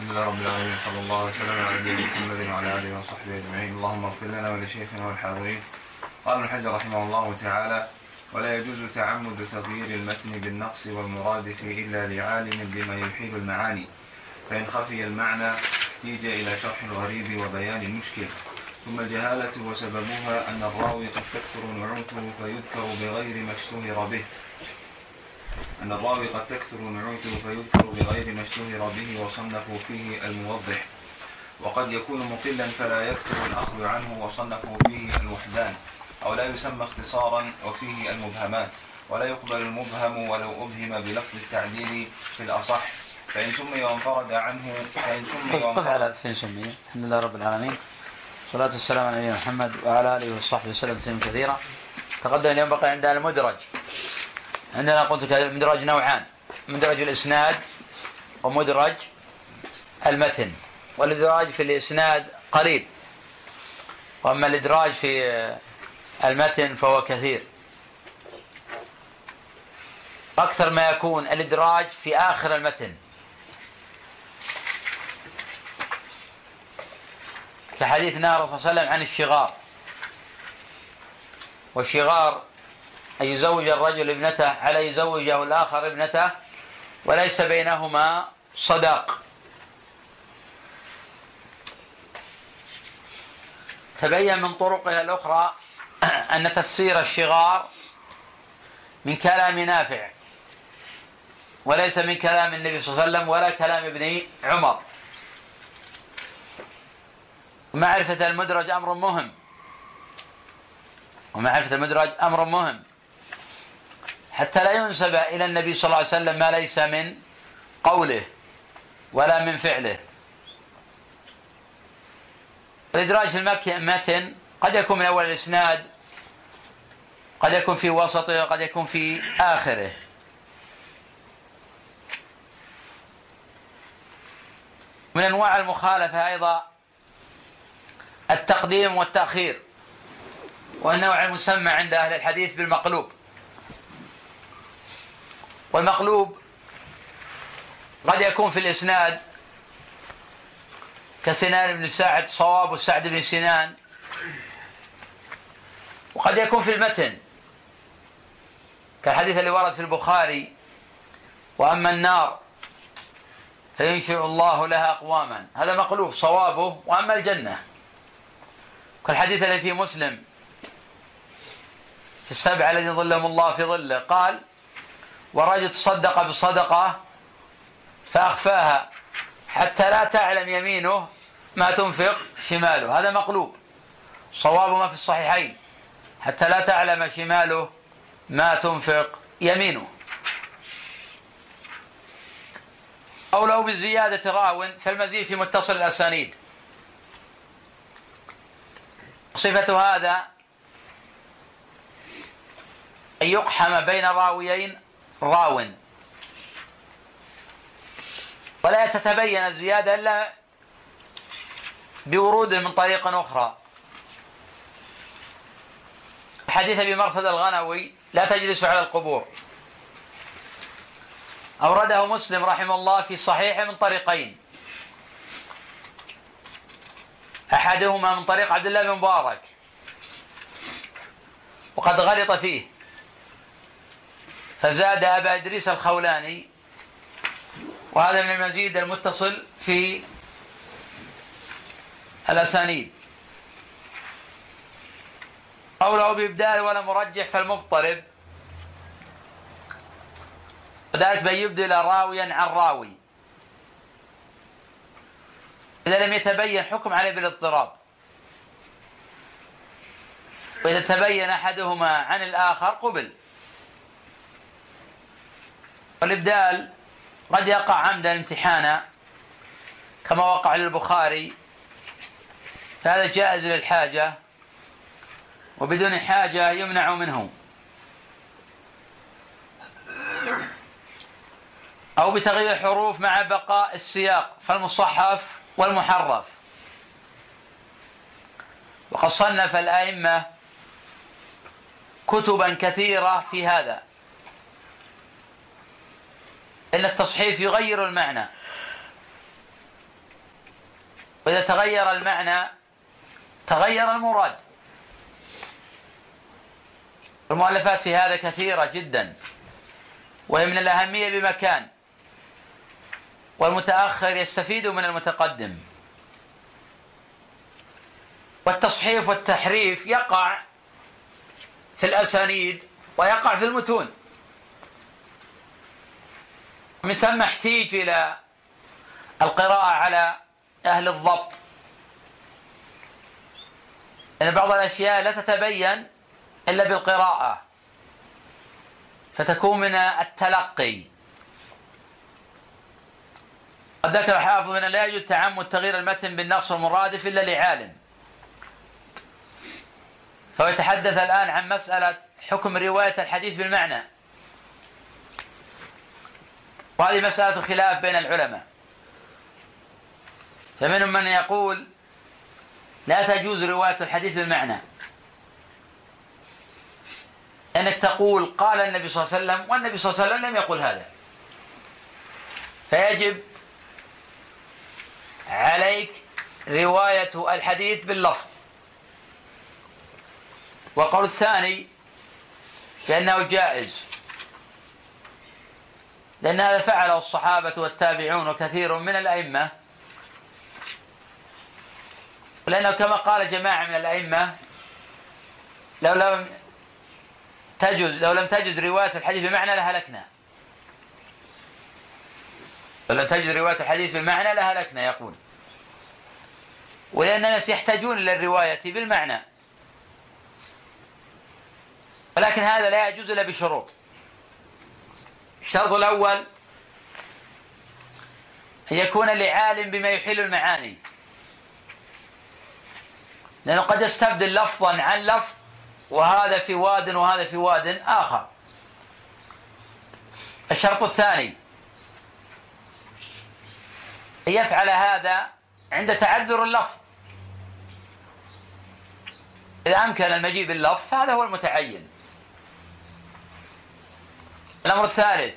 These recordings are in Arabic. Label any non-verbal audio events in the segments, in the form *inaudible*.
الحمد لله رب العالمين صلى الله وسلم على نبينا محمد وعلى آله وصحبه أجمعين. اللهم اغفر لنا ولشيخنا والحاضرين. قال ابن حجر رحمه الله تعالى ولا يجوز تعمد تغيير المتن بالنقص والمرادف إلا لعالم بما يحيل المعاني فإن خفي المعنى احتيج إلى شرح الغريب وبيان المشكل ثم الجهالة وسببها أن الراوي قد تكثر نعوته فيذكر بغير ما اشتهر به. أن الراوي قد تكثر نعوته فيذكر بغير ما اشتهر به وصنفوا فيه الموضح. وقد يكون مقلا فلا يكثر الأخذ عنه وصنفوا فيه الوحدان أو لا يسمى اختصارا وفيه المبهمات. ولا يقبل المبهم ولو أبهم بلفظ التعديل في الأصح. فإن سمي وانفرد عنه فإن سمي قف وانفرد على فين سمي؟ الحمد لله رب العالمين. والصلاة والسلام على نبينا محمد وعلى آله وصحبه وسلم تسليما كثيرا. تقدم اليوم بقي عندنا المدرج. عندنا قلت لك المدرج نوعان مدرج الإسناد ومدرج المتن. والإدراج في الإسناد قليل. وأما الإدراج في المتن فهو كثير. أكثر ما يكون الإدراج في آخر المتن. كحديث نهى صلى الله عليه وسلم عن الشغار. والشغار أن يزوج الرجل ابنته على يزوجه الآخر ابنته وليس بينهما صداق. تبين من طرقها الأخرى أن تفسير الشغار من كلام نافع وليس من كلام النبي صلى الله عليه وسلم ولا كلام ابن عمر. ومعرفة المدرج أمر مهم. ومعرفة المدرج أمر مهم. حتى لا ينسب إلى النبي صلى الله عليه وسلم ما ليس من قوله ولا من فعله. الإدراج في المتن قد يكون من أول الإسناد قد يكون في وسطه وقد يكون في آخره. من أنواع المخالفة أيضا التقديم والتأخير والنوع المسمى عند أهل الحديث بالمقلوب. والمقلوب قد يكون في الإسناد كسنان بن سعد صواب وسعد بن سنان. وقد يكون في المتن كالحديث اللي ورد في البخاري وأما النار فينشئ الله لها أقواما. هذا مقلوب صوابه. وأما الجنة كالحديث الذي في مسلم في السبع الذي ظلهم الله في ظله. قال ورجل تصدق بصدقة فأخفاها حتى لا تعلم يمينه ما تنفق شماله. هذا مقلوب. صواب ما في الصحيحين. حتى لا تعلم شماله ما تنفق يمينه. أو لو بزيادة راو فالمزيد في متصل الأسانيد. صفة هذا أن يقحم بين راويين راو ولا تتبين الزيادة إلا بوروده من طريق أخرى. حديث أبي مرثد الغنوي لا تجلس على القبور. أورده مسلم رحمه الله في صحيحه من طريقين. أحدهما من طريق عبد الله بن مبارك. وقد غلط فيه. فزاد أبا إدريس الخولاني وهذا من المزيد المتصل في الأسانيد. قوله بإبدال ولا مرجح فالمضطرب. وذلك بأن يبدل راويا عن راوي. إذا لم يتبين حكم عليه بالاضطراب. وإذا تبين أحدهما عن الآخر قبل. والإبدال قد يقع عمدا امتحانا كما وقع للبخاري فهذا جائز للحاجة وبدون حاجة يمنع منه. أو بتغيير الحروف مع بقاء السياق فالمصحف والمحرف. وقد صنف الأئمة كتبا كثيرة في هذا. إن التصحيف يغير المعنى. وإذا تغير المعنى تغير المراد. المؤلفات في هذا كثيرة جدا وهي من الأهمية بمكان والمتأخر يستفيد من المتقدم. والتصحيف والتحريف يقع في الأسانيد ويقع في المتون. من ثم احتيج إلى القراءة على أهل الضبط. لأن بعض الأشياء لا تتبين إلا بالقراءة فتكون من التلقي. قد ذكر حافظ أن لا يجوز تعمد تغيير المتن بالنقص المرادف إلا لعالم. فهو يتحدث الآن عن مسألة حكم رواية الحديث بالمعنى. وهذه مسألة خلاف بين العلماء. فمنهم من يقول لا تجوز رواية الحديث بالمعنى أنك تقول قال النبي صلى الله عليه وسلم والنبي صلى الله عليه وسلم لم يقل هذا. فيجب عليك رواية الحديث باللفظ. وقول الثاني بأنه جائز. لأن هذا فعله الصحابة والتابعون وكثير من الأئمة. لأنه كما قال جماعة من الأئمة لو لم تجز لو لم تجز رواية الحديث بمعنى لهلكنا. لو لم تجز رواية الحديث بالمعنى لهلكنا يقول. ولأن الناس يحتاجون إلى الرواية بالمعنى. ولكن هذا لا يجوز إلا بشروط. الشرط الأول أن يكون لعالم بما يحل المعاني. لأنه قد يستبدل لفظا عن لفظ وهذا في واد وهذا في واد آخر. الشرط الثاني أن يفعل هذا عند تعذر اللفظ. إذا أمكن المجيء باللفظ هذا هو المتعين. الأمر الثالث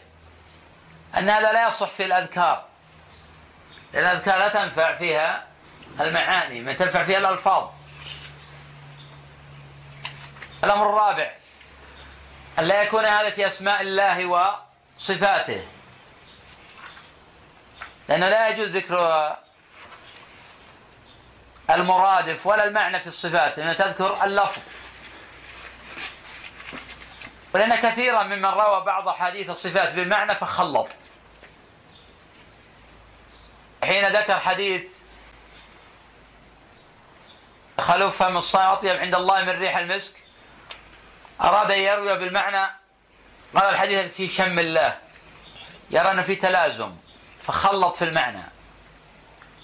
أن هذا لا يصح في الأذكار. الأذكار لا تنفع فيها المعاني ما تنفع فيها الألفاظ. الأمر الرابع أن لا يكون هذا في أسماء الله وصفاته. لأنه لا يجوز ذكر المرادف ولا المعنى في الصفات لأنه تذكر اللفظ. ولأن كثيرا ممن روى بعض أحاديث الصفات بالمعنى فخلط. حين ذكر حديث خلوف فم أطيب عند الله من ريح المسك أراد أن يروي بالمعنى قال الحديث في شم الله يرى أنه في تلازم فخلط في المعنى.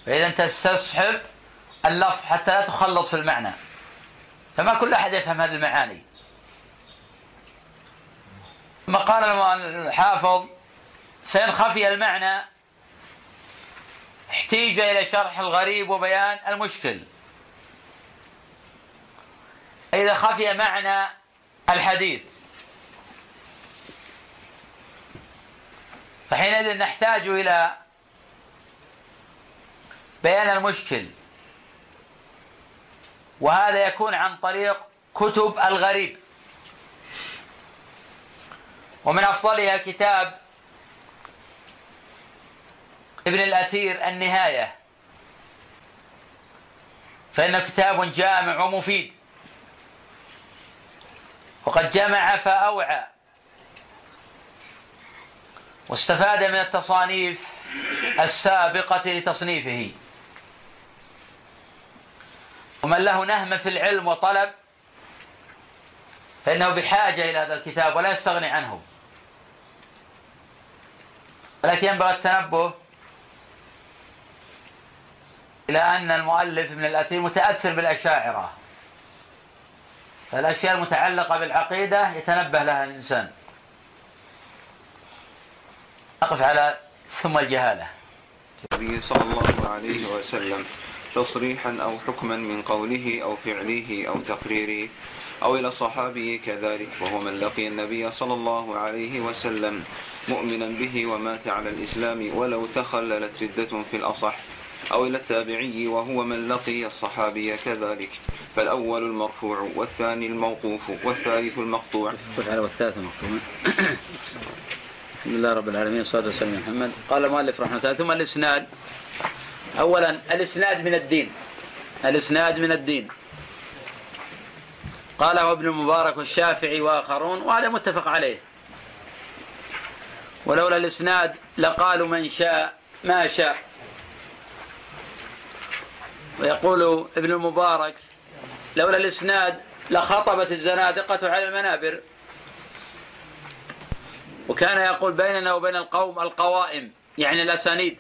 فإذا تستصحب اللفظ حتى لا تخلط في المعنى. فما كل أحد يفهم هذه المعاني. ثم قال الحافظ فإن خفي المعنى احتيج إلى شرح الغريب وبيان المشكل. إذا خفي معنى الحديث. فحينئذ نحتاج إلى بيان المشكل. وهذا يكون عن طريق كتب الغريب. ومن أفضلها كتاب ابن الأثير النهاية. فإنه كتاب جامع ومفيد. وقد جمع فأوعى. واستفاد من التصانيف السابقة لتصنيفه. ومن له نهم في العلم وطلب فإنه بحاجة إلى هذا الكتاب ولا يستغني عنه. ولكن ينبغي التنبه إلى أن المؤلف من الأثير متأثر بالأشاعرة. فالأشياء المتعلقة بالعقيدة يتنبه لها الإنسان. أقف على ثم الجهالة. النبي صلى الله عليه وسلم تصريحا أو حكما من قوله أو فعله أو تقريره أو إلى الصحابي كذلك وهو من لقي النبي صلى الله عليه وسلم مؤمنا به ومات على الإسلام ولو تخللت ردة في الأصح أو إلى التابعي وهو من لقي الصحابي كذلك. فالأول المرفوع والثاني الموقوف والثالث المقطوع. والثالث المقطوع. الحمد لله رب العالمين والصلاة والسلام على محمد. قال المؤلف رحمه الله ثم الإسناد. أولا الإسناد من الدين. الإسناد من الدين. قاله ابن المبارك والشافعي وآخرون وهذا متفق عليه. ولولا الإسناد لقالوا من شاء ما شاء. ويقول ابن المبارك لولا الإسناد لخطبت الزنادقة على المنابر. وكان يقول بيننا وبين القوم القوائم يعني الأسانيد.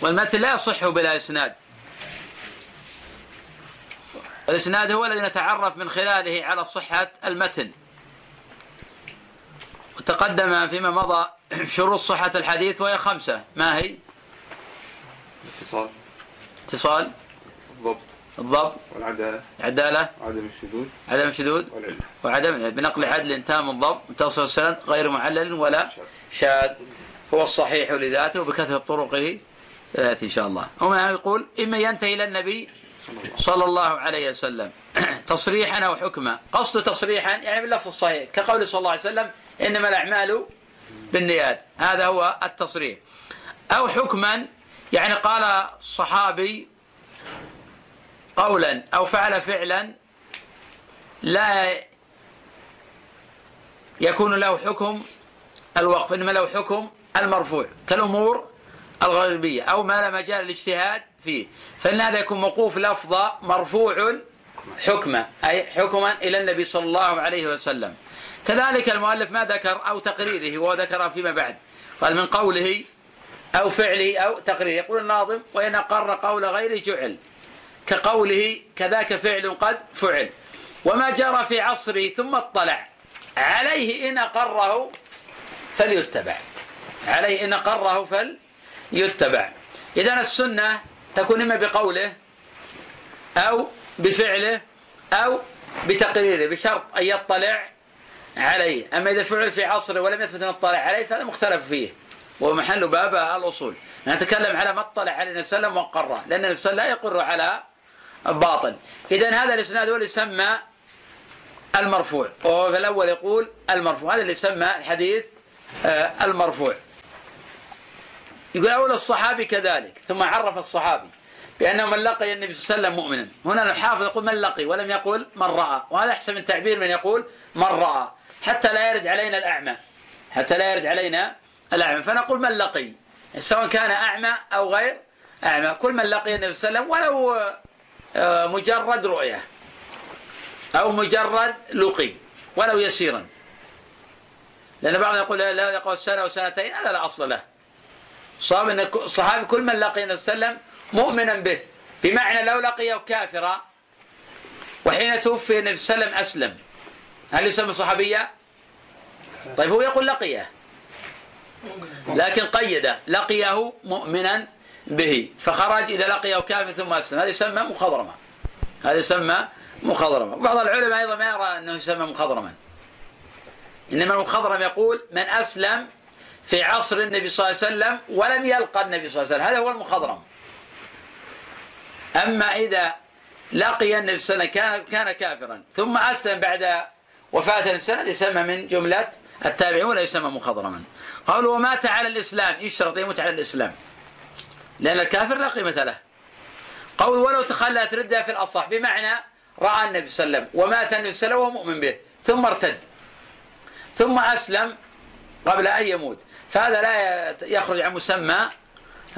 والمتن لا يصح بلا إسناد. الإسناد هو الذي نتعرف من خلاله على صحة المتن. وتقدم فيما مضى شروط صحة الحديث وهي خمسة. ما هي؟ اتصال. اتصال. الضبط الضبط. والعدالة. العدالة. عدم الشذوذ. عدم الشذوذ. والعلم وعدم بنقل عدل تام الضبط متصل السند غير معلل ولا شاذ. هو الصحيح لذاته بكثرة طرقه. يأتي إن شاء الله. وما يقول إما ينتهي إلى النبي صلى الله عليه وسلم. *clears throat* تصريحا أو حكما. قصد تصريحا يعني باللفظ الصحيح. كقول صلى الله عليه وسلم إنما الأعمال بالنيات. هذا هو التصريح. أو حكما يعني قال صحابي قولا أو فعل فعلا لا يكون له حكم الوقف إنما له حكم المرفوع كالأمور الغربية أو ما لا مجال الاجتهاد فيه. فإن هذا يكون موقوف لفظة مرفوع حكما أي حكما إلى النبي صلى الله عليه وسلم. كذلك المؤلف ما ذكر أو تقريره وذكر فيما بعد. قال من قوله أو فعله أو تقريره. يقول الناظم وإن أقر قول غيره جعل. كقوله كذاك فعل قد فعل. وما جرى في عصره ثم اطلع. عليه إن أقره فليتبع. عليه إن أقره فليتبع. إذا السنة تكون إما بقوله أو بفعله أو بتقريره بشرط أن يطلع عليه أما إذا فعل في عصره ولم يثبت أن يطلع عليه فهذا مختلف فيه. ومحل باب الأصول. نتكلم على ما اطلع عليه النبي صلى الله عليه وسلم وقره لأن النبي صلى الله عليه وسلم لا يقر على باطل إذا هذا الإسناد هو اللي يسمى المرفوع. وهو في الأول يقول المرفوع. هذا اللي يسمى الحديث آه، المرفوع. يقول أول الصحابي كذلك ثم عرف الصحابي بأنه من لقي النبي صلى الله عليه وسلم مؤمنا. هنا الحافظ يقول من لقي ولم يقل من رأى. وهذا أحسن من تعبير من يقول من رأى. حتى لا يرد علينا الأعمى. حتى لا يرد علينا الأعمى. فنقول من لقي؟ سواء كان أعمى أو غير أعمى. كل من لقي النبي صلى الله عليه وسلم ولو آه، مجرد رؤية أو مجرد لقي ولو يسيرا. لأن بعضهم يقول لا يقول سنة أو سنتين هذا لا أصل له. صاب أن الصحابي كل من لقي النبي صلى الله عليه وسلم مؤمنا به. بمعنى لو لقيه كافرا وحين توفي النبي صلى الله عليه وسلم أسلم. هل يسمى صحابيا؟ طيب هو يقول لقيه. لكن قيده لقيه مؤمنا به. فخرج إذا لقيه كافر ثم أسلم. هذا يسمى مخضرمة. هذا يسمى مخضرمة. بعض العلماء أيضا ما يرى أنه يسمى مخضرما. إنما المخضرم يقول من أسلم في عصر النبي صلى الله عليه وسلم ولم يلقى النبي صلى الله عليه وسلم. هذا هو المخضرم. أما إذا لقي النبي صلى الله عليه وسلم كان كان كافرا ثم أسلم بعد وفاة النبي يسمى من جملة التابعون يسمى مخضرما قالوا ومات على الإسلام يشترط يموت على الإسلام. لأن الكافر لا قيمة له. قول ولو تخلت ردة في الأصح بمعنى رأى النبي صلى الله عليه وسلم ومات النبي صلى الله عليه وسلم وهو مؤمن به ثم ارتد. ثم أسلم قبل أن يموت. فهذا لا يخرج عن مسمى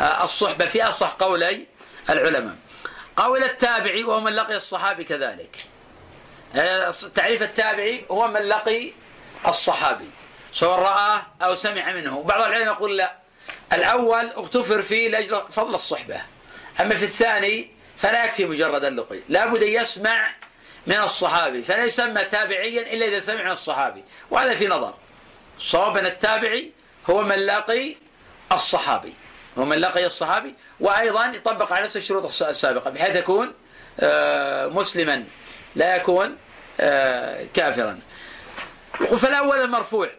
آه، الصحبة في أصح قولي العلماء. قول التابعي وهو من لقي الصحابي كذلك. تعريف التابعي هو من لقي الصحابي. سواء رآه أو سمع منه. بعض العلماء يقول لا. الأول اغتفر فيه لأجل فضل الصحبة. أما في الثاني فلا يكفي مجرد اللقي. لابد أن يسمع من الصحابي. فلا يسمى تابعيا إلا إذا سمع من الصحابي. وهذا في نظر. صواب التابعي هو من لقي الصحابي. هو من لقي الصحابي. وأيضا يطبق على نفس الشروط السابقة. بحيث يكون آه، مسلما. لا يكون آه، كافرا. فالأول المرفوع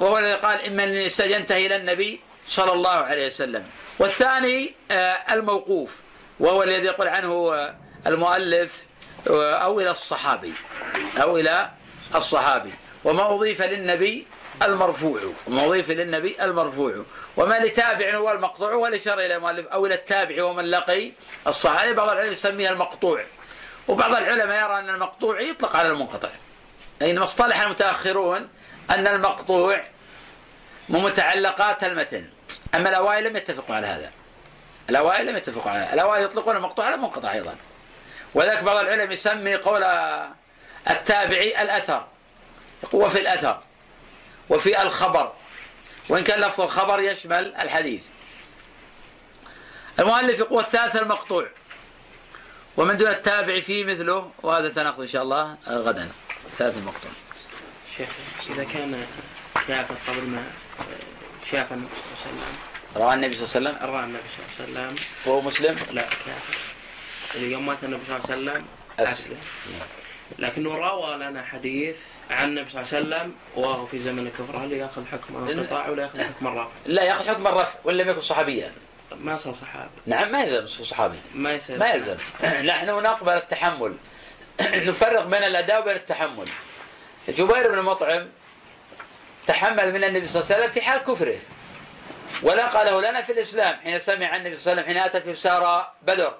وهو الذي قال إما أن ينتهي إلى النبي صلى الله عليه وسلم. والثاني آه، الموقوف. وهو الذي يقول عنه آه، المؤلف أو إلى الصحابي. أو إلى الصحابي. وما أضيف للنبي المرفوع. وما أضيف للنبي المرفوع. وما لتابع هو المقطوع والإشارة إلى المؤلف أو إلى التابع ومن لقي الصحابي. بعض العلماء يسميها المقطوع. وبعض العلماء يرى أن المقطوع يطلق على المنقطع. لأن اصطلح المتأخرون أن المقطوع من متعلقات المتن. أما الأوائل لم يتفقوا على هذا. الأوائل لم يتفقوا على هذا. الأوائل يطلقون المقطوع على المنقطع أيضا. وذلك بعض العلم يسمي قول التابعي الأثر. وفي الأثر. وفي الخبر. وإن كان لفظ الخبر يشمل الحديث. المؤلف يقول الثالث المقطوع. ومن دون التابع فيه مثله وهذا سنأخذ إن شاء الله غدا. ثالث المقطوع شيخ إذا كان شافه قبل ما شاف النبي صلى الله عليه وسلم. رأى النبي صلى الله عليه وسلم؟ رأى النبي صلى الله عليه وسلم. وهو مسلم؟ لا كافر يوم مات النبي صلى الله عليه وسلم أسلم. أسلم. لكنه روى لنا حديث عن النبي صلى الله عليه وسلم وهو في زمن الكفر هل يأخذ حكم الانقطاع ولا يأخذ حكم الرفع؟ لا يأخذ حكم الرفع وإن لم يكن صحابيا. ما صار صحابي. نعم ما يلزم صحابي. ما يصير ما يلزم. *clears throat* نحن نقبل التحمل. *clears throat* نفرق بين الأداء وبين التحمل. جبير بن مطعم تحمل من النبي صلى الله عليه وسلم في حال كفره. ولا قاله لنا في الإسلام حين سمع النبي صلى الله عليه وسلم حين أتى في سارى بدر.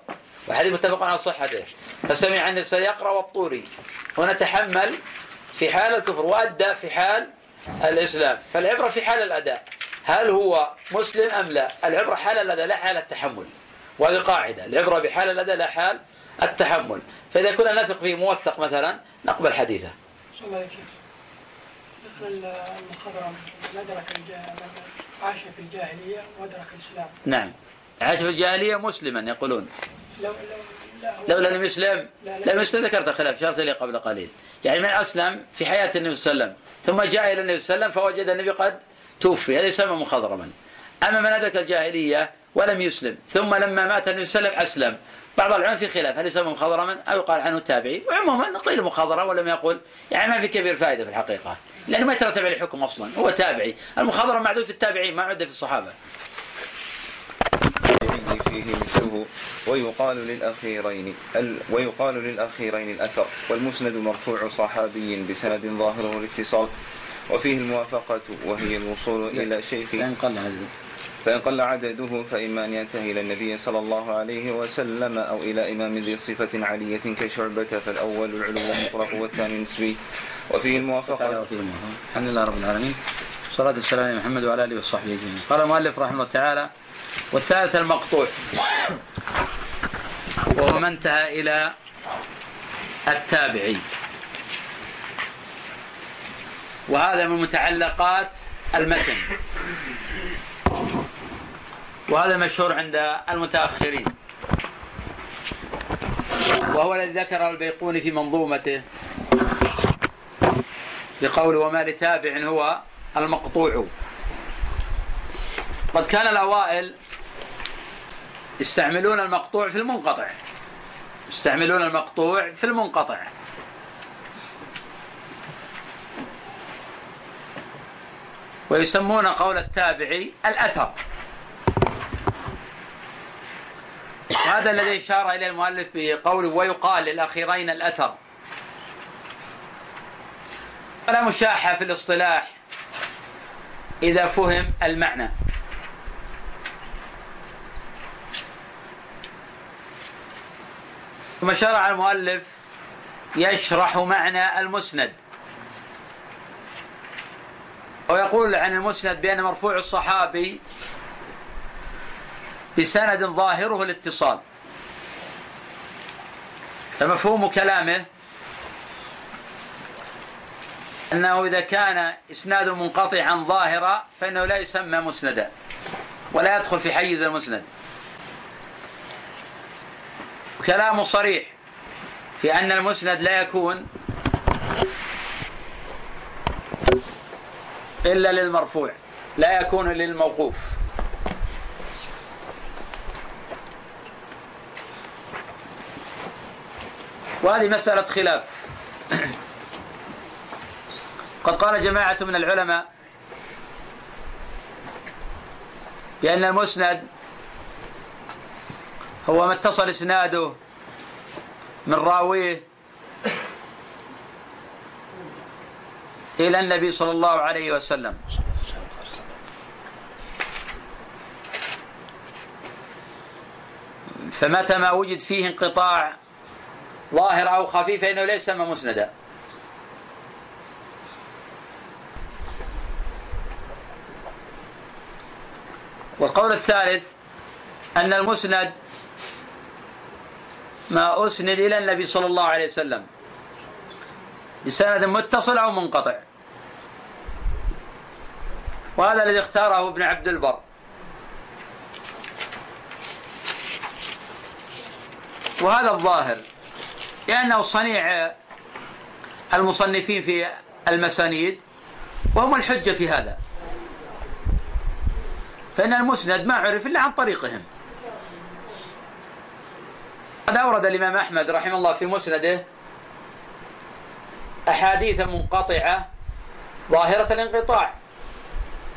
وحديث متفق على صحته فسمع النبي صلى الله عليه وسلم يقرأ والطوري. هنا تحمل في حال الكفر وأدى في حال الإسلام. فالعبرة في حال الأداء. هل هو مسلم أم لا؟ العبرة حال الاداء لا حال التحمل. وهذه قاعدة. العبرة بحال الاداء لا حال التحمل. فإذا كنا نثق فيه موثق مثلا نقبل حديثه. صلى الله وسلم المخضرم الجا- عاش في الجاهلية وأدرك الإسلام. نعم. عاش في الجاهلية مسلما يقولون. لو لو لولا لم يسلم؟ لم يسلم ذكرت خلاف شرط لي قبل قليل. يعني من أسلم في حياة النبي صلى الله عليه وسلم ثم جاء إلى النبي صلى الله عليه وسلم فوجد النبي قد توفي هذا يسمى مخضرما أما من أدرك الجاهلية ولم يسلم ثم لما مات النبي صلى الله عليه وسلم أسلم. بعض العلماء في خلاف هل يسمى مخضرما أو يقال عنه تابعي وعموما قيل مخضرا ولم يقل. يعني ما في كبير فائدة في الحقيقة. لأنه ما يترتب عليه حكم أصلا هو تابعي. المخضرم معدود في التابعين ما عد في الصحابة. الذي فيه مثله ويقال للأخيرين ال ويقال للأخيرين الأثر. والمسند مرفوع صحابي بسند ظاهره الاتصال وفيه الموافقة وهي الوصول إلى شيخ. فإن قل هذا فإن قل عدده فإما أن ينتهي إلى النبي صلى الله عليه وسلم أو إلى إمام ذي صفة علية كشعبة فالأول العلو المطلق والثاني نسبي. وفيه الموافقة. الحمد لله رب العالمين. والصلاة والسلام على محمد وعلى آله وصحبه أجمعين. قال المؤلف رحمه الله تعالى والثالث المقطوع. وهو ما انتهى إلى التابعي. وهذا من متعلقات المتن. وهذا مشهور عند المتأخرين. وهو الذي ذكره البيقوني في منظومته. بقول وما لتابع هو المقطوع قد كان الأوائل يستعملون المقطوع في المنقطع. يستعملون المقطوع في المنقطع. ويسمون قول التابعي الأثر. هذا الذي أشار اليه المؤلف بقوله ويقال للأخيرين الأثر. ولا مشاحة في الاصطلاح إذا فهم المعنى. ثم شرع المؤلف يشرح معنى المسند. ويقول عن المسند بأن مرفوع الصحابي بسند ظاهره الاتصال. فمفهوم كلامه أنه إذا كان إسناد منقطعا ظاهرا فإنه لا يسمى مسندا ولا يدخل في حيز المسند. كلامه صريح في أن المسند لا يكون إلا للمرفوع لا يكون للموقوف. وهذه مسألة خلاف. *clears throat* قد قال جماعة من العلماء بأن المسند هو ما اتصل إسناده من راويه إلى النبي صلى الله عليه وسلم. فمتى ما وجد فيه انقطاع ظاهر أو خفي فإنه ليس مسندا. والقول الثالث أن المسند ما أسند إلى النبي صلى الله عليه وسلم. بسند متصل أو منقطع. وهذا الذي اختاره ابن عبد البر. وهذا الظاهر لأنه صنيع المصنفين في المسانيد وهم الحجة في هذا. فإن المسند ما عرف إلا عن طريقهم. قد أورد الإمام أحمد رحمه الله في مسنده أحاديث منقطعة ظاهرة الانقطاع.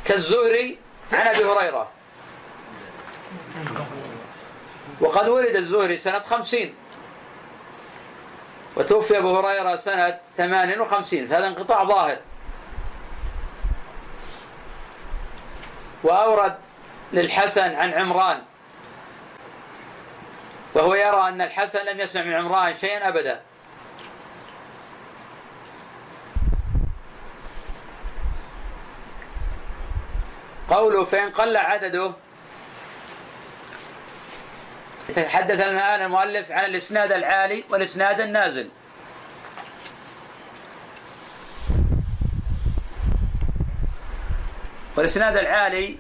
كالزهري عن أبي هريرة. وقد ولد الزهري سنة خمسين. وتوفي أبو هريرة سنة ثمان وخمسين. فهذا انقطاع ظاهر. وأورد للحسن عن عمران. وهو يرى أن الحسن لم يسمع من عمران شيئا أبدا. قوله فإن قل عدده. يتحدث الآن المؤلف عن الإسناد العالي والإسناد النازل. والإسناد العالي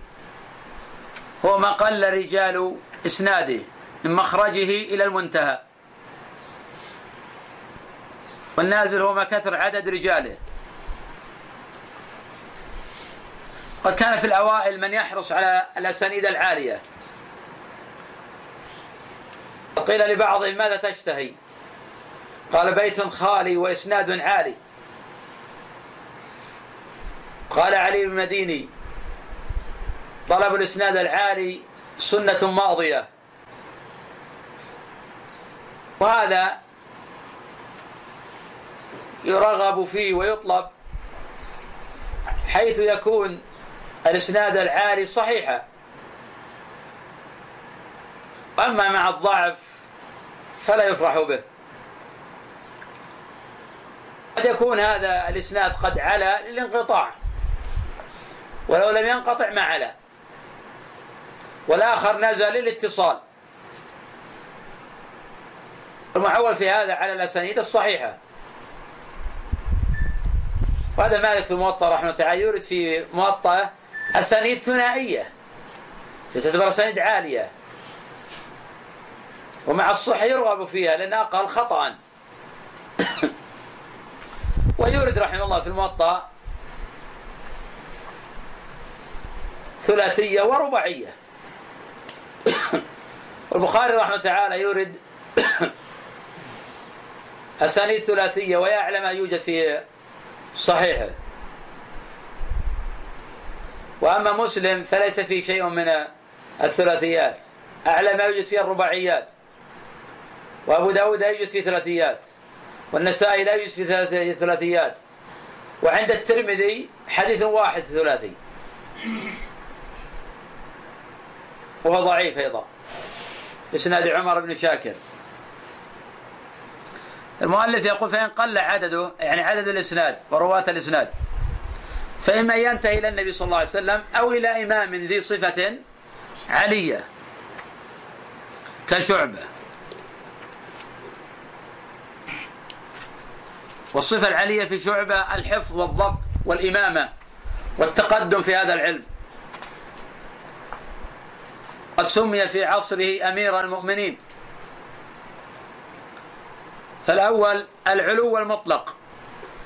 هو ما قل رجال إسناده من مخرجه إلى المنتهى. والنازل هو ما كثر عدد رجاله. قد كان في الأوائل من يحرص على الأسانيد العالية. قيل لبعضهم ماذا تشتهي؟ قال بيت خالي وإسناد عالي. قال علي بن مديني طلب الإسناد العالي سنة ماضية. وهذا يرغب فيه ويطلب حيث يكون الإسناد العالي صحيحا أما مع الضعف فلا يفرح به. قد يكون هذا الإسناد قد علا للانقطاع. ولو لم ينقطع ما علا. والآخر نزل للاتصال. المعول في هذا على الأسانيد الصحيحة. وهذا مالك في الموطأ رحمه الله تعالى يورد في موطأ أسانيد ثنائية. تعتبر أسانيد عالية. ومع الصحة يرغب فيها لأنها أقل خطأ. *coughs* ويورد رحمه الله في الموطأ ثلاثية ورباعية. *coughs* البخاري رحمه تعالى يورد *coughs* أسانيد ثلاثية ويعلم ما يوجد في صحيحه. وأما مسلم فليس فيه شيء من الثلاثيات. أعلى ما يوجد فيه الرباعيات. وأبو داود لا يوجد فيه ثلاثيات. والنسائي لا يوجد فيه ثلاثيات. وعند الترمذي حديث واحد ثلاثي. وهو ضعيف أيضا. إسناد عمر بن شاكر. المؤلف يقول فإن قل عدده يعني عدد الإسناد ورواة الإسناد. فإما ينتهي إلى النبي صلى الله عليه وسلم أو إلى إمام ذي صفة علية كشعبة. والصفة العلية في شعبة الحفظ والضبط والإمامة والتقدم في هذا العلم. قد سمي في عصره أمير المؤمنين. فالأول العلو المطلق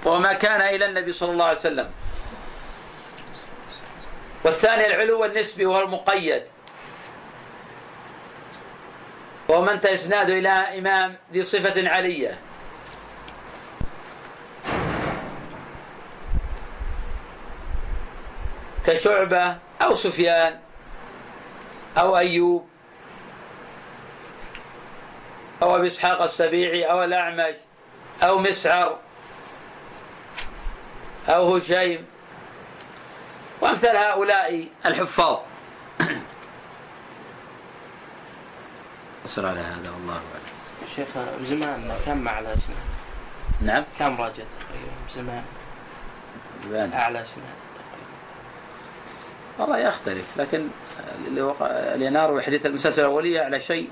وما كان إلى النبي صلى الله عليه وسلم. والثاني العلو النسبي وهو المقيد. وهو من إسناده إلى إمام ذي صفة علية. كشعبة أو سفيان أو أيوب أو أبي إسحاق السبيعي أو الأعمش أو مسعر أو هشيم وأمثال هؤلاء الحفاظ. أصر على هذا والله أعلم. شيخ بزمان كم أعلى أسنان؟ نعم. كم راجع تقريبا بزمان يبان. أعلى أسنان والله يختلف لكن اللي وقع اللي نروي حديث المسلسل الأولية على شيء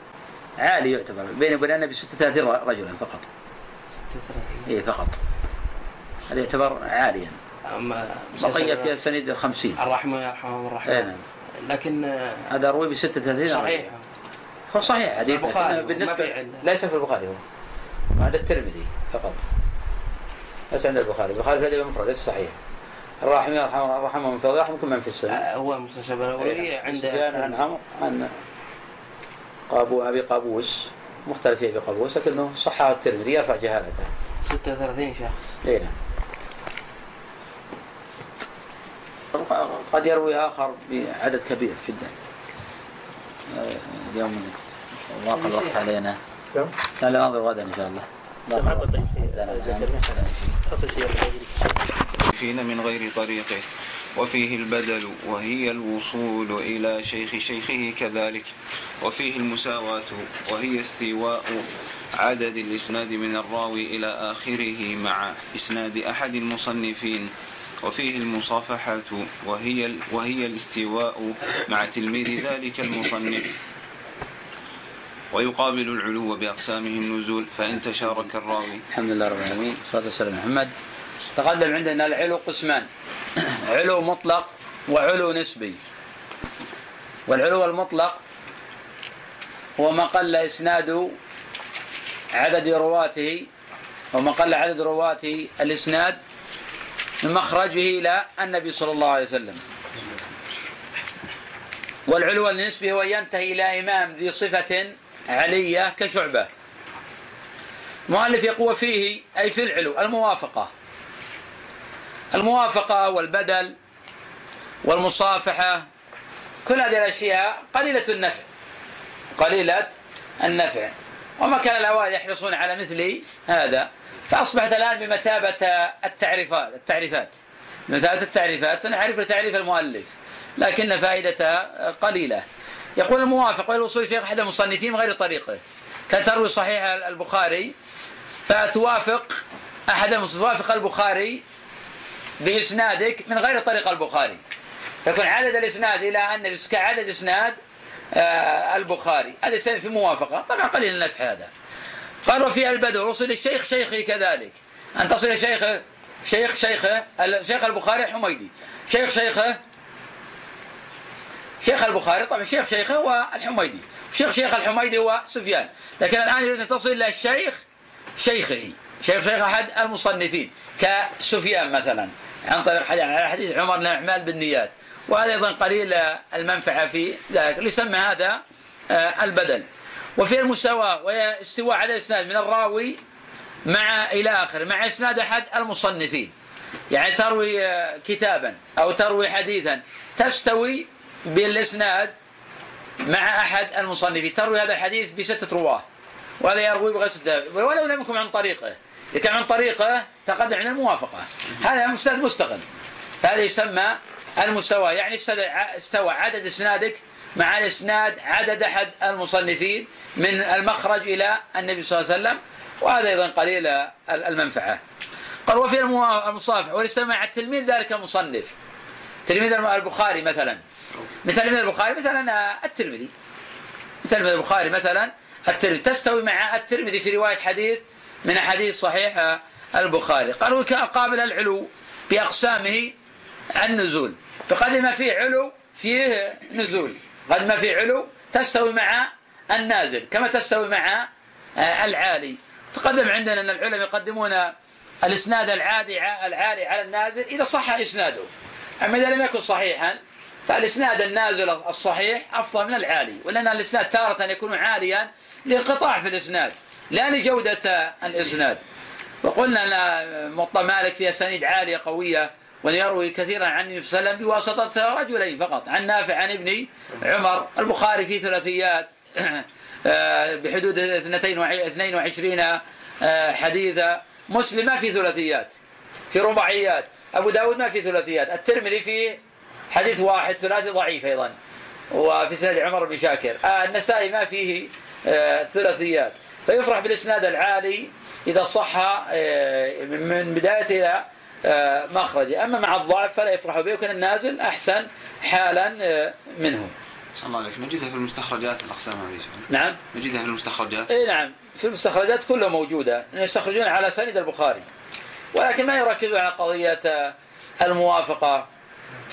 عالي يعتبر بيني وبين النبي 36 رجلا فقط. 36 اي فقط. هذا يعتبر عاليا. أما بقية في اسانيد 50 الرحمة يرحمهم الرحمن. نعم لكن هذا روي ب 36 صحيح. هو صحيح حديث البخاري بالنسبة. ليس في البخاري هو. هذا الترمذي فقط. ليس عند البخاري. البخاري في الأدب المفرد ليس صحيح. الراحم يرحم الرحم من فضل يرحمكم من في السماء هو المسلسل الأولية عند سفيان عن عمرو عن قابو أبي قابوس. مختلف في أبي قابوس لكنه صححه الترمذي يرفع جهالته. 36 شخص. اي نعم. قد يروي آخر بعدد كبير جدا. اليوم واقع الوقت علينا. لا لا ننظر غدا إن شاء الله. ضاق الوقت. فين من غير طريقه. وفيه البدل وهي الوصول إلى شيخ شيخه كذلك. وفيه المساواة وهي استيواء عدد الإسناد من الراوي إلى آخره مع إسناد أحد المصنفين. وفيه المصافحة وهي وهي الاستواء مع تلميذ ذلك المصنف. ويقابل العلو بأقسامه النزول فإن تشارك الراوي. الحمد لله رب العالمين. والصلاه والسلام على محمد تقدم عندنا العلو قسمان. علو مطلق وعلو نسبي. والعلو المطلق هو ما قل إسناد عدد رواته وما قل عدد رواته الإسناد من مخرجه إلى النبي صلى الله عليه وسلم. والعلو النسبي هو ينتهي إلى إمام ذي صفة علية كشعبة. مؤلف يقوى فيه أي في العلو الموافقة. الموافقة والبدل والمصافحة كل هذه الأشياء قليلة النفع. قليلة النفع. وما كان الأوائل يحرصون على مثل هذا. فأصبحت الآن بمثابة التعريفات التعريفات. بمثابة التعريفات فنعرف تعريف المؤلف لكن فائدتها قليلة. يقول الموافق والوصول شيخ أحد المصنفين غير طريقة. كان تروي صحيح البخاري فتوافق أحد توافق البخاري بإسنادك من غير طريق البخاري. فيكون عدد الإسناد إلى أن كعدد إسناد آه، البخاري. هذا في موافقة. طبعا قليل النفع هذا. قال وفي البدو وصل الشيخ شيخه كذلك. أن تصل شيخه شيخ شيخه شيخ البخاري الحميدي شيخ شيخه شيخ البخاري. طبعا شيخ شيخه هو الحميدي. شيخ شيخ الحميدي هو سفيان. لكن الآن يريد أن تصل إلى الشيخ شيخه. شيخ شيخ أحد المصنفين كسفيان مثلا. عن طريق حديث عمر الأعمال بالنيات وهذا أيضا قليل المنفعة في ذلك. يسمى هذا آه، البدل. وفي المساواة وهي استواء على الإسناد من الراوي مع إلى آخره مع إسناد أحد المصنفين. يعني تروي آه، كتابا أو تروي حديثا تستوي بالإسناد مع أحد المصنفين. تروي هذا الحديث بستة رواة وهذا يروي بغسل ولو لم يكن عن طريقه. إذا كان عن طريقه تقدم عن الموافقة. هذا مسند مستقل. فهذا يسمى المستوى يعني استوى عدد إسنادك مع الإسناد عدد أحد المصنفين من المخرج إلى النبي صلى الله عليه وسلم وهذا أيضا قليل المنفعة. قال وفي المصافح والاستماع التلميذ ذلك المصنف. تلميذ البخاري مثلا من تلميذ البخاري مثلا الترمذي. من تلميذ البخاري مثلا الترمذي تستوي مع الترمذي في رواية حديث من احاديث صحيح البخاري. قالوا قابل العلو بأقسامه النزول بقدر ما فيه علو فيه نزول قد ما فيه علو تستوي مع النازل كما تستوي مع آه، العالي. تقدم عندنا أن العلماء يقدمون الإسناد العادي العالي على النازل إذا صح إسناده. أما إذا لم يكن صحيحا فالإسناد النازل الصحيح أفضل من العالي ولأن الإسناد تارة يكون عاليا لانقطاع في الإسناد لا لجودة الإسناد. وقلنا أن موطا مالك في اسانيد عالية قوية وأن يروي كثيرا عن النبي صلى الله عليه وسلم بواسطة رجلين فقط عن نافع عن ابن عمر. البخاري في ثلاثيات *clears throat* آه، بحدود 22 آه، حديثا. مسلم ما في ثلاثيات في رباعيات. أبو داود ما في ثلاثيات. الترمذي فيه حديث واحد ثلاثي ضعيف أيضا وفي سند عمر بن شاكر. آه النسائي ما فيه ثلاثيات. فيفرح بالإسناد العالي إذا صح من بداية إلى مخرجه أما مع الضعف فلا يفرح به وكان النازل أحسن حالا آه منه. صلى الله عليك. نجدها في المستخرجات الأقسام هذه. نعم. نجدها في المستخرجات. اي نعم. في المستخرجات كلها موجودة. يستخرجون على سند البخاري. ولكن ما يركزون على قضية الموافقة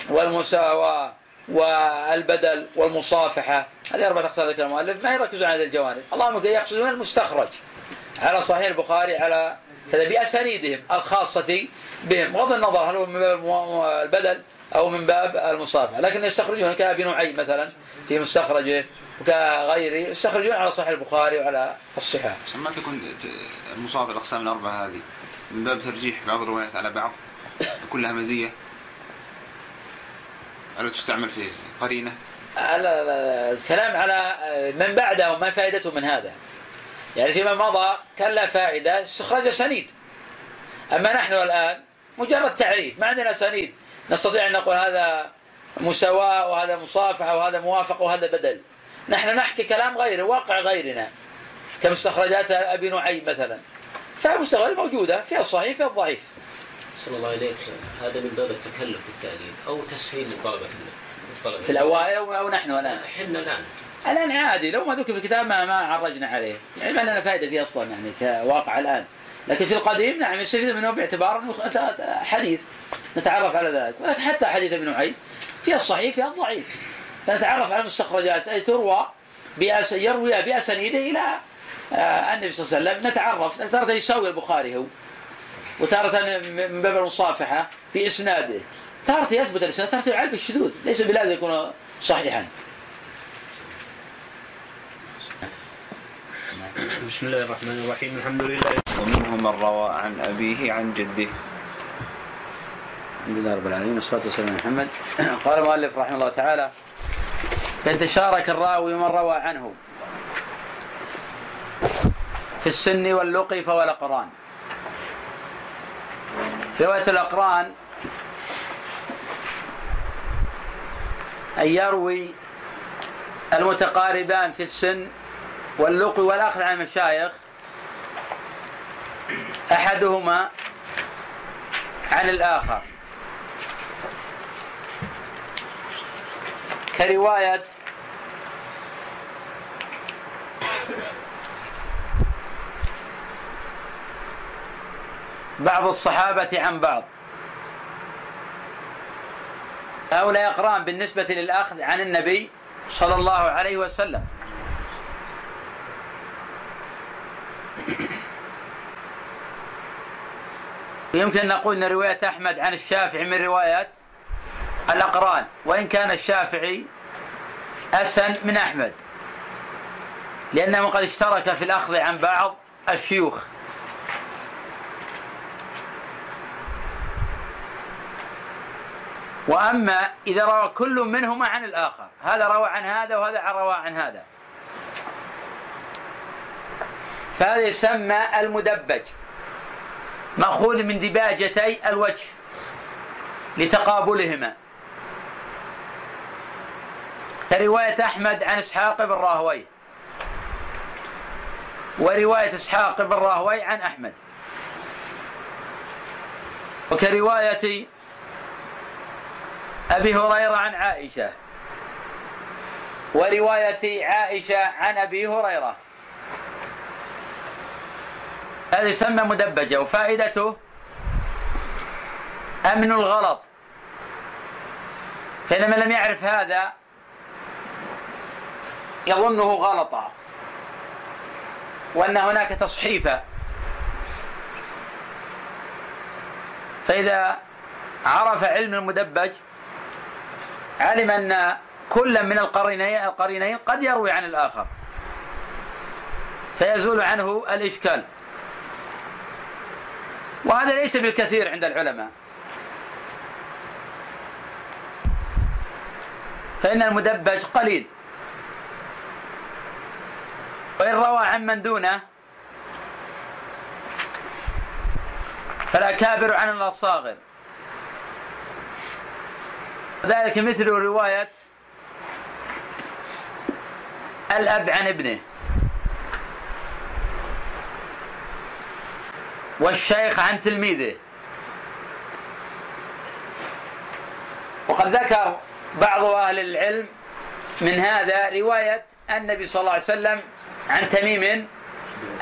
والمساواة والبدل والمصافحة. هذه أربعة أقسام ذكر المؤلف. ما يركزون على هذه الجوانب. اللهم يقصدون المستخرج. على صحيح البخاري على كذا بأسانيدهم الخاصة بهم بغض النظر هل هو من باب البدل أو من باب المصافحة. لكن يستخرجون كابي نعيم مثلا في مستخرجه وكغيره يستخرجون على صحيح البخاري وعلى عشان ما تكون المصاب الأقسام الأربعة هذه. من باب ترجيح بعض الروايات على بعض كلها مزية. ألا تستعمل في قرينة؟ لا- لا- لا، الكلام على من بعده ما فائدته من هذا. يعني فيما مضى كان لا فائدة استخراج سنيد أما نحن الآن مجرد تعريف ما عندنا سنيد نستطيع أن نقول هذا مساواة وهذا مصافحة وهذا موافقة وهذا بدل. نحن نحكي كلام غيره واقع غيرنا. كمستخرجات أبي نعيم مثلا. فالمستخرجات موجودة فيها الصحيح فيها الضعيف. صلى الله عليك. هذا من باب التكلف في التأليف أو تسهيل لطلبة في الأوائل أو نحن الآن. حنا الآن. الآن عادي لو ما ذكر في الكتاب ما ما عرجنا عليه. يعني ما لنا فائده فيه أصلا يعني كواقع الآن. لكن في القديم نعم يستفيد منه باعتبار إنه حديث. نتعرف على ذلك. ولكن حتى حديث ابن عيد فيها الصحيح فيها الضعيف. فنتعرف على المستخرجات أي تروى بأس يروي بأسانيده إلى آه، النبي صلى الله عليه وسلم. نتعرف تارة يساوي البخاري هو. وتارة من باب المصافحة في إسناده تارة يثبت الإسناد تارة يعل بالشذوذ. ليس بلازم يكون صحيحا. بسم الله الرحمن الرحيم. الحمد لله. ومنهم من روى عن أبيه عن جده. الحمد لله رب العالمين والصلاة والسلام على محمد. *clears throat* قال المؤلف رحمه الله تعالى إن تشارك الراوي من روى عنه في السن واللقي فهو الأقران رواية الأقران أن يروي المتقاربان في السن واللقي والأخذ عن المشايخ. أحدهما عن الآخر. كرواية بعض الصحابة عن بعض. هؤلاء أقران بالنسبة للأخذ عن النبي صلى الله عليه وسلم. يمكن أن نقول أن رواية أحمد عن الشافعي من روايات الأقران وإن كان الشافعي أسن من أحمد لأنه قد اشترك في الأخذ عن بعض الشيوخ. وأما إذا روى كل منهما عن الآخر هذا روى عن هذا وهذا روى عن هذا. فهذا يسمى المدبج. مأخوذ من دباجتي الوجه لتقابلهما. كرواية أحمد عن إسحاق بن راهوي. ورواية إسحاق بن راهوي عن أحمد. وكرواية أبي هريرة عن عائشة. ورواية عائشة عن أبي هريرة. هذا يسمى مدبجة وفائدته؟ أمن الغلط. فإن من لم يعرف هذا يظنه غلطا. وأن هناك تصحيفا فإذا عرف علم المدبج علم أن كل من القرينين القرينين قد يروي عن الآخر. فيزول عنه الإشكال. وهذا ليس بالكثير عند العلماء. فإن المدبج قليل. وإن روى عن من دونه فالأكابر عن الأصاغر. ذلك مثل رواية الأب عن ابنه. والشيخ عن تلميذه. وقد ذكر بعض أهل العلم من هذا رواية النبي صلى الله عليه وسلم عن تميم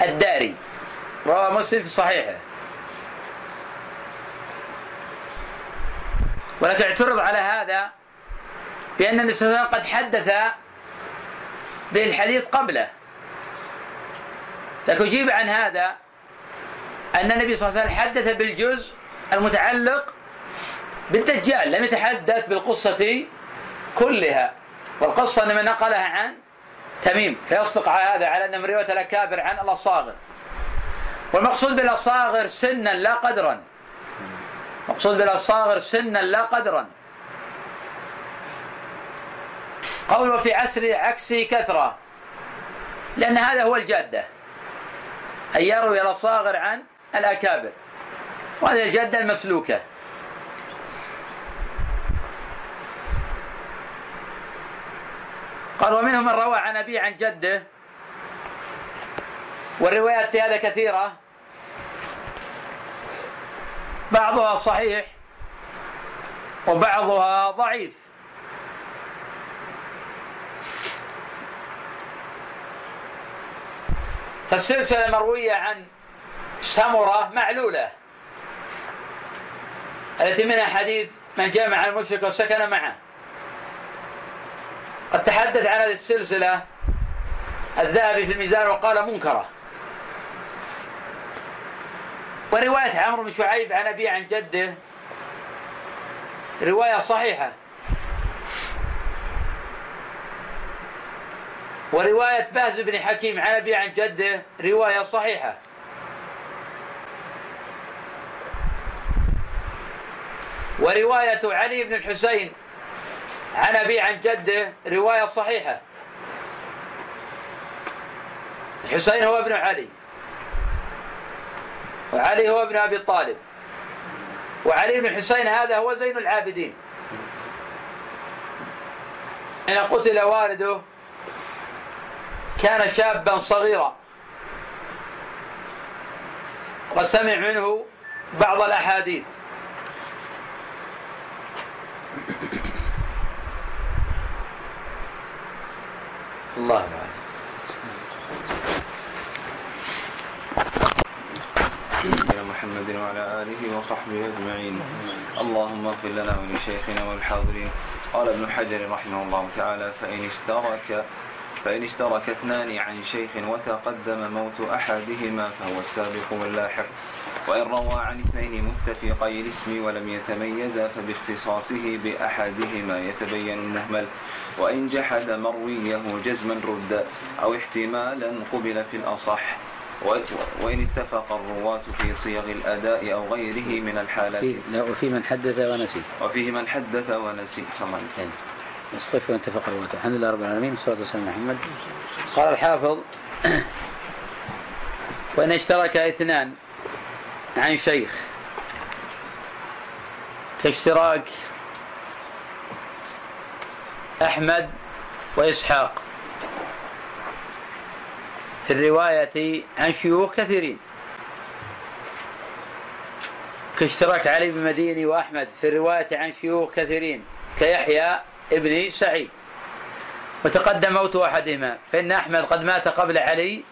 الداري. رواه مسلم في صحيحه. ولكن اعترض على هذا بأن النبي صلى الله عليه وسلم قد حدث بالحديث قبله. لكن أجيب عن هذا أن النبي صلى الله عليه وسلم حدث بالجزء المتعلق بالدجال لم يتحدث بالقصة كلها. والقصة إنما نقلها عن تميم فيصدق على هذا على أن من رواية الأكابر عن الأصاغر. والمقصود بالأصاغر سنا لا قدرا. مقصود بالأصاغر سنا لا قدرا. قول وفي عسر عكسه كثرة لأن هذا هو الجادة. أن يروي الأصاغر عن الأكابر. وهذه الجادة المسلوكة قال ومنهم من روى عن أبيه عن جده. والروايات في هذا كثيرة. بعضها صحيح وبعضها ضعيف. فالسلسلة المروية عن سمرة معلولة. التي منها حديث من جامع المشرك وسكن معه. قد تحدث عن هذه السلسلة الذهبي في الميزان وقال منكرة. ورواية عمرو بن شعيب عن أبيه عن جده. رواية صحيحة. ورواية باز بن حكيم عن أبيه عن جده. رواية صحيحة. ورواية علي بن الحسين. عن أبيه عن جده رواية صحيحة. الحسين هو ابن علي. وعلي هو ابن أبي طالب. وعلي بن الحسين هذا هو زين العابدين. حين قتل والده كان شابا صغيرا. وسمع منه بعض الأحاديث. الله أعلم إلى محمد وعلى آله وصحبه أجمعين. اللهم اغفر لنا ولشيخنا والحاضرين. قال ابن حجر رحمه الله تعالى فإن اشترك فإن اشترك اثنان عن شيخ وتقدم موت أحدهما فهو السابق واللاحق. وإن روى عن اثنين متفقي الاسم ولم يتميزا فباختصاصه بأحدهما يتبين النهمل. وإن جحد مرويه جزما رد أو احتمالا قبل في الأصح. وإن اتفق الرواة في صيغ الأداء أو غيره من الحالات. في لا وفي من حدث ونسي. وفيه من حدث ونسي. صلى. إيه. اسقف واتفق الرواة. الحمد لله رب العالمين. والصلاة والسلام على محمد. قال الحافظ *clears throat* وإن اشترك اثنان عن شيخ كاشتراك أحمد وإسحاق. في الرواية عن شيوخ كثيرين. كاشتراك علي بن مديني وأحمد في الرواية عن شيوخ كثيرين كيحيى ابن سعيد. وتقدم موت أحدهما فإن أحمد قد مات قبل علي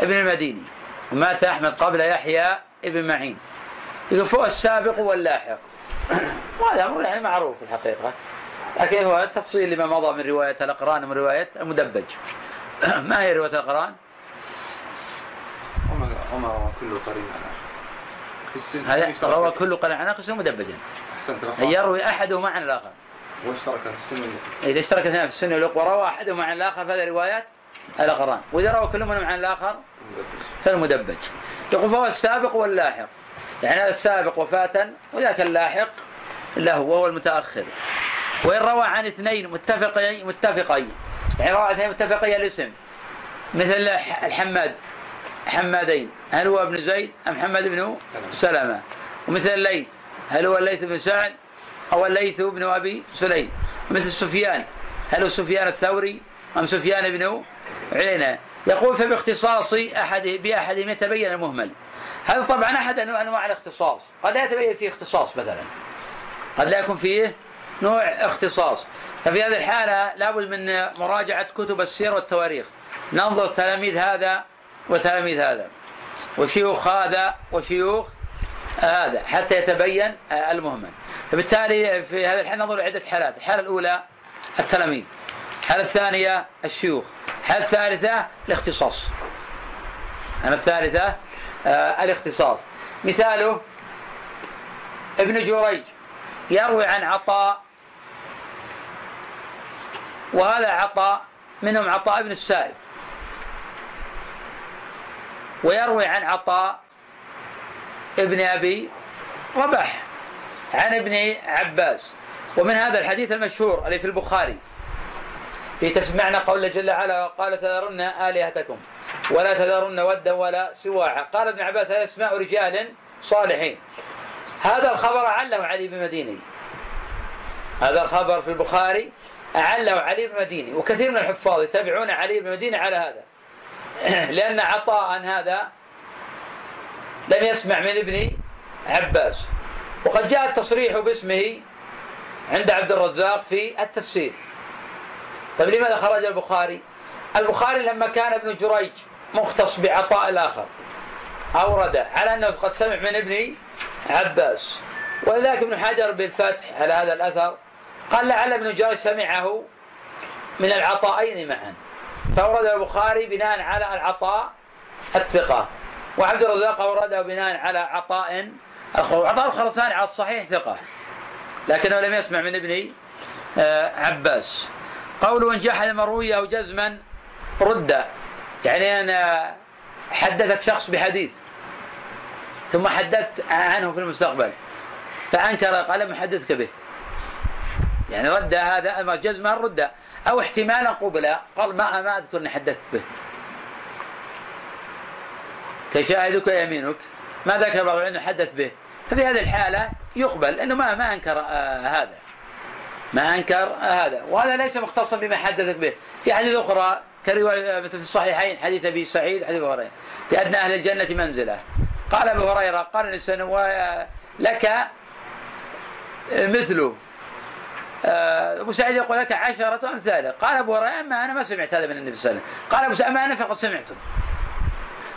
ابن المديني ومات أحمد قبل يحيى ابن معين. يقول فهو السابق واللاحق. *clears throat* وهذا أمر يعني معروف الحقيقة. لكن هو تفصيل لما مضى من رواية الأقران ومن رواية المدبج. *clears throat* ما هي رواية الأقران؟ وما روى كل قرين عن آخر. هذا روى كل قرن عن آخر مدبجا. أن. يروي أحدهما عن الآخر. واشترك في السن إذا اشترك اثنان في السنة والأقوى وروى أحدهما عن الآخر فهذا روايات الأقران. وإذا روى كل منهم عن الآخر فالمدبج. يقول فهو السابق واللاحق. يعني هذا السابق وفاة وذاك اللاحق له وهو المتأخر. وإن روى عن اثنين متفقين متفقين. يعني روى عن اثنين متفقي الاسم. مثل الحماد حمادين. هل هو ابن زيد أم محمد بن سلمة؟ ومثل الليث. هل هو الليث بن سعد أو الليث بن أبي سليم؟ مثل سفيان. هل هو سفيان الثوري أم سفيان بن عيينة؟ يقول فباختصاص أحد بأحدهم يتبين المهمل. هذا طبعا أحد أنواع الاختصاص؟ قد لا يتبين فيه اختصاص مثلا. قد لا يكون فيه نوع اختصاص. ففي هذه الحالة لابد من مراجعة كتب السير والتواريخ. ننظر تلاميذ هذا وتلاميذ هذا. وشيوخ هذا وشيوخ هذا حتى يتبين المهمل. فبالتالي في هذا الحال ننظر لعدة حالات. الحالة الأولى التلاميذ. الحالة الثانية الشيوخ. الحالة الثالثة الاختصاص. الثالثة آه الاختصاص. مثاله ابن جريج يروي عن عطاء وهذا عطاء منهم عطاء بن السائب. ويروي عن عطاء ابن أبي رباح عن ابن عباس. ومن هذا الحديث المشهور الذي في البخاري في تسمعنا قول جل وعلا قال تذرن آلهتكم ولا تذرن ودا ولا سواعا. قال ابن عباس هذا أسماء رجال صالحين. هذا الخبر أعله علي بن مديني هذا الخبر في البخاري أعله علي بن مديني وكثير من الحفاظ يتابعون علي بن مديني على هذا. *clears throat* لأن عطاء هذا لم يسمع من ابن عباس. وقد جاء التصريح باسمه عند عبد الرزاق في التفسير. طيب لماذا خرج البخاري؟ البخاري لما كان ابن جريج مختص بعطاء الآخر أورد على أنه قد سمع من ابن عباس. ولذلك ابن حجر بالفتح على هذا الأثر قال لعل ابن جريج سمعه من العطاءين معا. فأورد البخاري بناء على العطاء الثقة. وعبد الرزاق أورده بناء على عطاء آخر عطاء الخرساني على الصحيح ثقة. لكنه لم يسمع من ابن آه، عباس. قوله إن جحد مرويه جزما رد. يعني أنا حدثك شخص بحديث. ثم حدثت عنه في المستقبل. فأنكر قال لم أحدثك به. يعني رد هذا جزما رد. أو احتمالا قبل. قال ما ما أذكر أني حدثت به. كشاهدك يمينك ما ذكر بعض العلم حدث به. ففي هذه الحالة يقبل لأنه ما ما أنكر آه هذا. ما أنكر آه هذا. وهذا ليس مختصا بما حدثك به. في حديث أخرى كرواية مثل في الصحيحين حديث أبي سعيد حديث هريرة. في أدنى أهل الجنة منزلة. قال أبو هريرة قال الإنسان لك مثله آه، أبو سعيد يقول لك عشرة أمثاله قال أبو هريرة أما أنا ما سمعت هذا من النبي صلى الله عليه وسلم. قال أبو سعيد أما أنا فقد سمعته.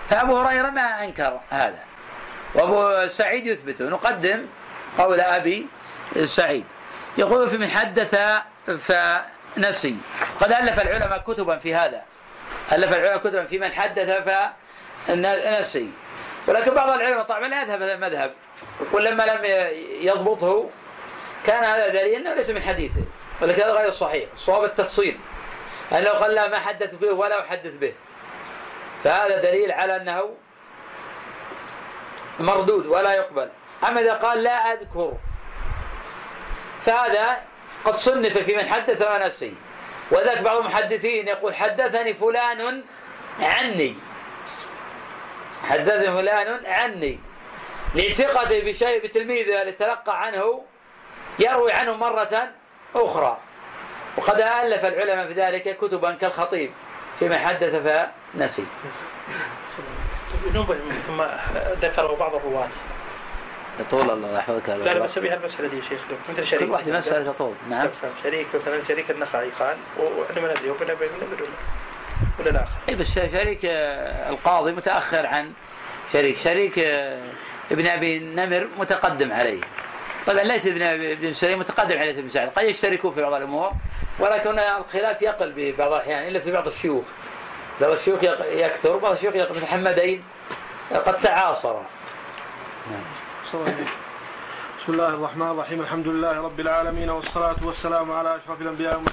فأبو هريرة ما أنكر هذا. وأبو سعيد يثبته نقدم قول أبي سعيد. يقول في من حدث فنسي. قد ألف العلماء كتبا في هذا. ألف العلماء كتبا في من حدث فنسي. ولكن بعض العلماء طبعا لا يذهب هذا المذهب. يقول لما لم يضبطه كان هذا دليل إنه ليس من حديثه ولكن هذا غير صحيح الصواب التفصيل. أنه قال لا ما حدث به ولا أحدث به. فهذا دليل على أنه مردود ولا يقبل. أما إذا قال لا أذكر فهذا قد صنف في من حدث ونسي وذلك بعض المحدثين يقول حدثني فلان عني. حدثني فلان عني. لثقته بشيء بتلميذه اللي تلقى عنه يروي عنه مرة أخرى. وقد ألف العلماء في ذلك كتبا كالخطيب فيما حدث فنسي. ثم ذكروا بعض الرواة. يطول الله يحفظك لا لا بس بها المسألة دي يا شيخ. مثل شريك. كل واحدة مسألة تطول نعم. شريك مثلا شريك النخعي قال وإحنا ما ندري وبنا بين ولا الآخر اي بس شريك القاضي متأخر عن شريك. شريك ابن أبي نمر متقدم عليه. طبعا ليث بن ابن سليم متقدم على بن سعد قد يشتركوا في بعض الأمور ولكن الخلاف يقل ببعض الأحيان إلا في بعض الشيوخ. بعض الشيوخ يكثر بعض الشيوخ يقل مثل حمدين قد تعاصرا بسم الله الرحمن الرحيم الحمد لله رب العالمين والصلاة والسلام على أشرف الأنبياء والمرسلين.